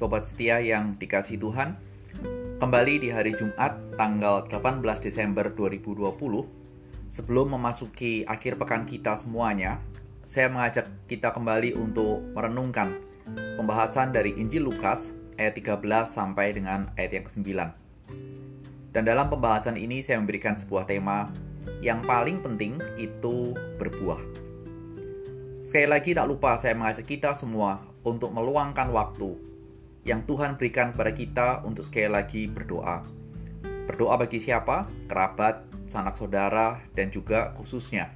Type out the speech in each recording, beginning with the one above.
Sobat setia yang dikasih Tuhan, kembali di hari Jumat tanggal 18 Desember 2020, sebelum memasuki akhir pekan kita semuanya, saya mengajak kita kembali untuk merenungkan pembahasan dari Injil Lukas ayat 13 sampai dengan ayat yang ke-9. Dan dalam pembahasan ini saya memberikan sebuah tema yang paling penting itu berbuah. Sekali lagi tak lupa saya mengajak kita semua untuk meluangkan waktu yang Tuhan berikan kepada kita untuk sekali lagi berdoa. Berdoa bagi siapa? Kerabat, sanak saudara, dan juga khususnya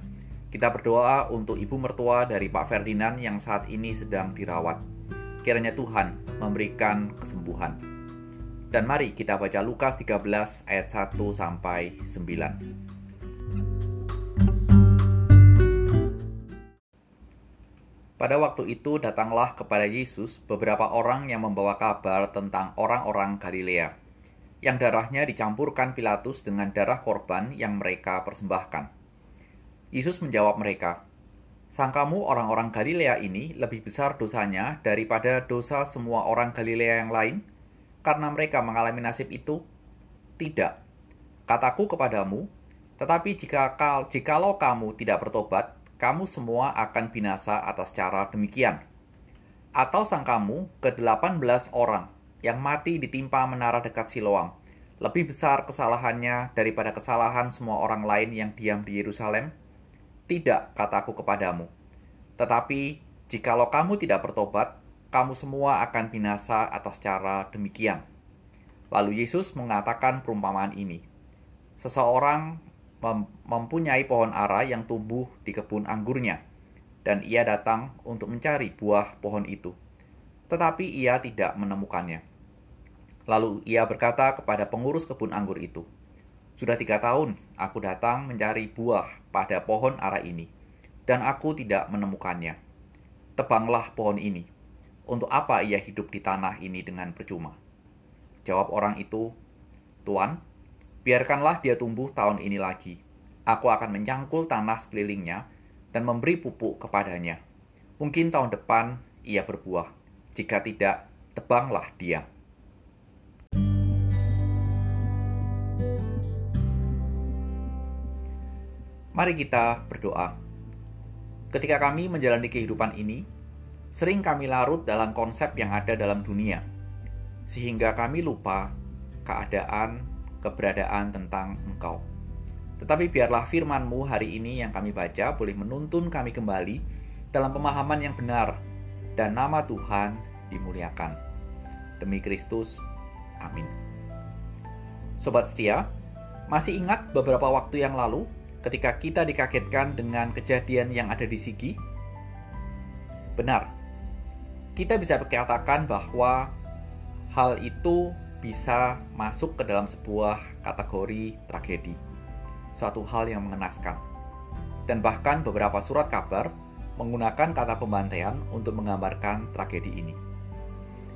kita berdoa untuk ibu mertua dari Pak Ferdinand yang saat ini sedang dirawat. Kiranya Tuhan memberikan kesembuhan. Dan mari kita baca Lukas 13 ayat 1 sampai 9. Pada waktu itu datanglah kepada Yesus beberapa orang yang membawa kabar tentang orang-orang Galilea, yang darahnya dicampurkan Pilatus dengan darah korban yang mereka persembahkan. Yesus menjawab mereka, Sangkamu orang-orang Galilea ini lebih besar dosanya daripada dosa semua orang Galilea yang lain, karena mereka mengalami nasib itu? Tidak. Kataku kepadamu, tetapi jika jikalau kamu tidak bertobat, kamu semua akan binasa atas cara demikian. Atau sang kamu ke-18 orang yang mati ditimpa menara dekat Siloam, lebih besar kesalahannya daripada kesalahan semua orang lain yang diam di Yerusalem? Tidak, kataku kepadamu. Tetapi, jikalau kamu tidak bertobat, kamu semua akan binasa atas cara demikian. Lalu Yesus mengatakan perumpamaan ini. Seseorang mempunyai pohon ara yang tumbuh di kebun anggurnya, dan ia datang untuk mencari buah pohon itu. Tetapi ia tidak menemukannya. Lalu ia berkata kepada pengurus kebun anggur itu, Sudah tiga tahun aku datang mencari buah pada pohon ara ini, dan aku tidak menemukannya. Tebanglah pohon ini. Untuk apa ia hidup di tanah ini dengan percuma? Jawab orang itu, Tuan, Biarkanlah dia tumbuh tahun ini lagi. Aku akan mencangkul tanah sekelilingnya dan memberi pupuk kepadanya. Mungkin tahun depan ia berbuah. Jika tidak, tebanglah dia. Mari kita berdoa. Ketika kami menjalani kehidupan ini, sering kami larut dalam konsep yang ada dalam dunia, sehingga kami lupa keadaan keberadaan tentang engkau. Tetapi biarlah firman-Mu hari ini yang kami baca boleh menuntun kami kembali dalam pemahaman yang benar dan nama Tuhan dimuliakan. Demi Kristus, amin. Sobat setia, masih ingat beberapa waktu yang lalu ketika kita dikagetkan dengan kejadian yang ada di Sigi? Benar, kita bisa berkatakan bahwa hal itu bisa masuk ke dalam sebuah kategori tragedi, suatu hal yang mengenaskan. Dan bahkan beberapa surat kabar menggunakan kata pembantaian untuk menggambarkan tragedi ini.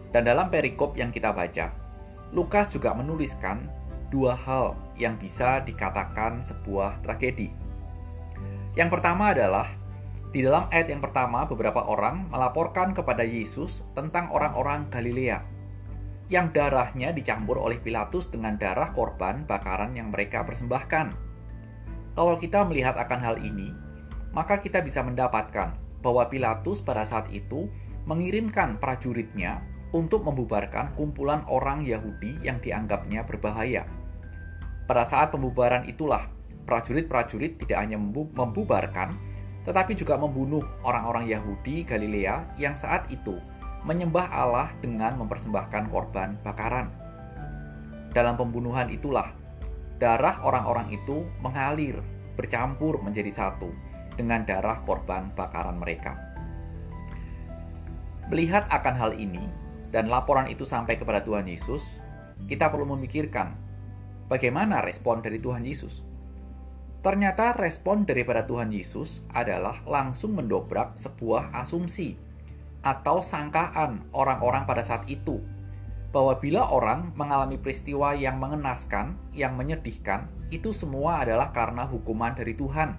Dan dalam perikop yang kita baca, Lukas juga menuliskan dua hal yang bisa dikatakan sebuah tragedi. Yang pertama adalah di dalam ayat yang pertama, beberapa orang melaporkan kepada Yesus tentang orang-orang Galilea yang darahnya dicampur oleh Pilatus dengan darah korban bakaran yang mereka persembahkan. Kalau kita melihat akan hal ini, maka kita bisa mendapatkan bahwa Pilatus pada saat itu mengirimkan prajuritnya untuk membubarkan kumpulan orang Yahudi yang dianggapnya berbahaya. Pada saat pembubaran itulah, prajurit-prajurit tidak hanya membubarkan, tetapi juga membunuh orang-orang Yahudi Galilea yang saat itu menyembah Allah dengan mempersembahkan korban bakaran. Dalam pembunuhan itulah darah orang-orang itu mengalir, bercampur menjadi satu dengan darah korban bakaran mereka. Melihat akan hal ini dan laporan itu sampai kepada Tuhan Yesus, kita perlu memikirkan bagaimana respon dari Tuhan Yesus. Ternyata respon daripada Tuhan Yesus adalah langsung mendobrak sebuah asumsi atau sangkaan orang-orang pada saat itu bahwa bila orang mengalami peristiwa yang mengenaskan, yang menyedihkan, itu semua adalah karena hukuman dari Tuhan.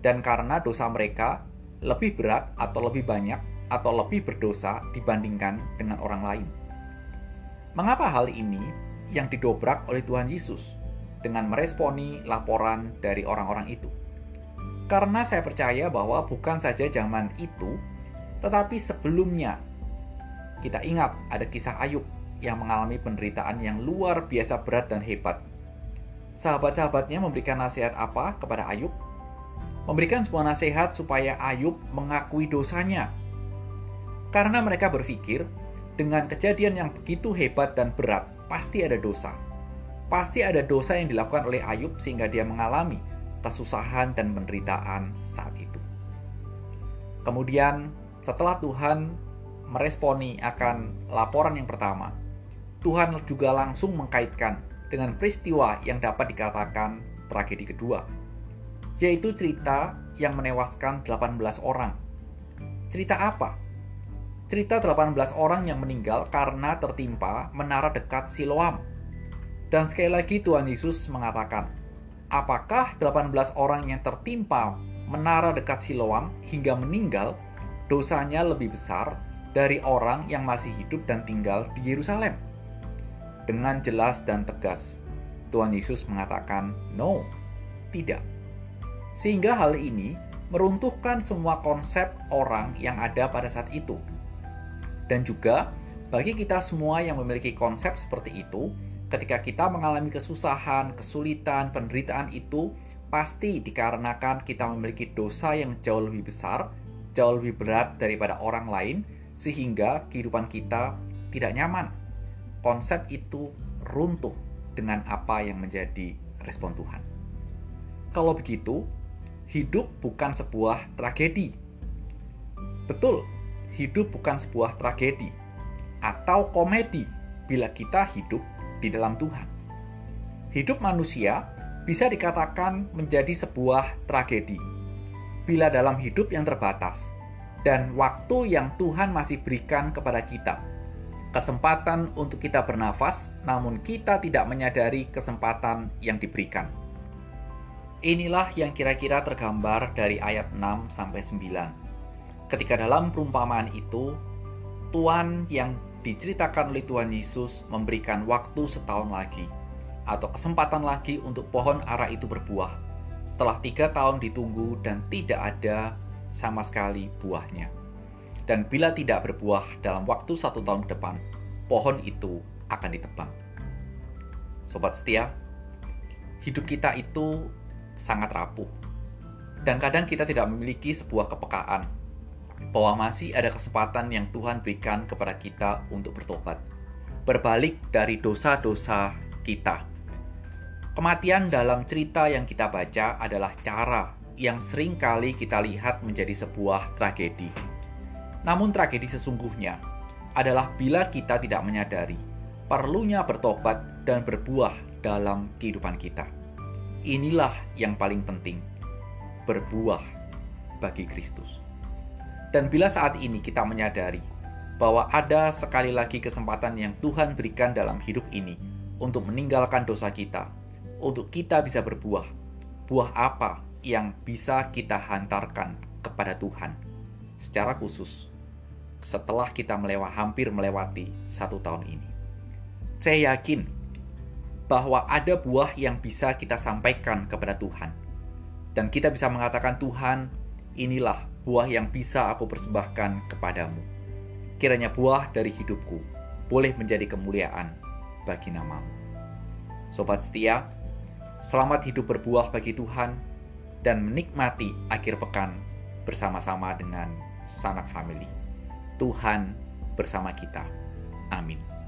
Dan karena dosa mereka lebih berat atau lebih banyak atau lebih berdosa dibandingkan dengan orang lain. Mengapa hal ini yang didobrak oleh Tuhan Yesus dengan meresponi laporan dari orang-orang itu? Karena saya percaya bahwa bukan saja zaman itu, tetapi sebelumnya kita ingat ada kisah Ayub yang mengalami penderitaan yang luar biasa berat dan hebat. Sahabat-sahabatnya memberikan nasihat apa kepada Ayub? Memberikan sebuah nasihat supaya Ayub mengakui dosanya. Karena mereka berpikir, dengan kejadian yang begitu hebat dan berat, pasti ada dosa. Pasti ada dosa yang dilakukan oleh Ayub sehingga dia mengalami kesusahan dan penderitaan saat itu. Kemudian, setelah Tuhan meresponi akan laporan yang pertama, Tuhan juga langsung mengkaitkan dengan peristiwa yang dapat dikatakan tragedi kedua, yaitu cerita yang menewaskan 18 orang. Cerita apa? Cerita 18 orang yang meninggal karena tertimpa menara dekat Siloam. Dan sekali lagi Tuhan Yesus mengatakan, apakah 18 orang yang tertimpa menara dekat Siloam hingga meninggal dosanya lebih besar dari orang yang masih hidup dan tinggal di Yerusalem. Dengan jelas dan tegas, Tuhan Yesus mengatakan, "No, tidak." Sehingga hal ini meruntuhkan semua konsep orang yang ada pada saat itu. Dan juga bagi kita semua yang memiliki konsep seperti itu, ketika kita mengalami kesusahan, kesulitan, penderitaan itu pasti dikarenakan kita memiliki dosa yang jauh lebih besar jauh lebih berat daripada orang lain, sehingga kehidupan kita tidak nyaman. Konsep itu runtuh dengan apa yang menjadi respon Tuhan. Kalau begitu, hidup bukan sebuah tragedi. Betul, hidup bukan sebuah tragedi atau komedi bila kita hidup di dalam Tuhan. Hidup manusia bisa dikatakan menjadi sebuah tragedi bila dalam hidup yang terbatas dan waktu yang Tuhan masih berikan kepada kita. Kesempatan untuk kita bernafas, namun kita tidak menyadari kesempatan yang diberikan. Inilah yang kira-kira tergambar dari ayat 6 sampai 9. Ketika dalam perumpamaan itu, Tuhan yang diceritakan oleh Tuhan Yesus memberikan waktu setahun lagi atau kesempatan lagi untuk pohon ara itu berbuah setelah tiga tahun ditunggu dan tidak ada sama sekali buahnya. Dan bila tidak berbuah dalam waktu satu tahun ke depan, pohon itu akan ditebang. Sobat setia, hidup kita itu sangat rapuh. Dan kadang kita tidak memiliki sebuah kepekaan bahwa masih ada kesempatan yang Tuhan berikan kepada kita untuk bertobat. Berbalik dari dosa-dosa kita Kematian dalam cerita yang kita baca adalah cara yang sering kali kita lihat menjadi sebuah tragedi. Namun tragedi sesungguhnya adalah bila kita tidak menyadari perlunya bertobat dan berbuah dalam kehidupan kita. Inilah yang paling penting, berbuah bagi Kristus. Dan bila saat ini kita menyadari bahwa ada sekali lagi kesempatan yang Tuhan berikan dalam hidup ini untuk meninggalkan dosa kita, untuk kita bisa berbuah. Buah apa yang bisa kita hantarkan kepada Tuhan secara khusus setelah kita melewati hampir melewati satu tahun ini. Saya yakin bahwa ada buah yang bisa kita sampaikan kepada Tuhan. Dan kita bisa mengatakan, Tuhan, inilah buah yang bisa aku persembahkan kepadamu. Kiranya buah dari hidupku boleh menjadi kemuliaan bagi namamu. Sobat setia, Selamat hidup berbuah bagi Tuhan dan menikmati akhir pekan bersama-sama dengan sanak family. Tuhan bersama kita. Amin.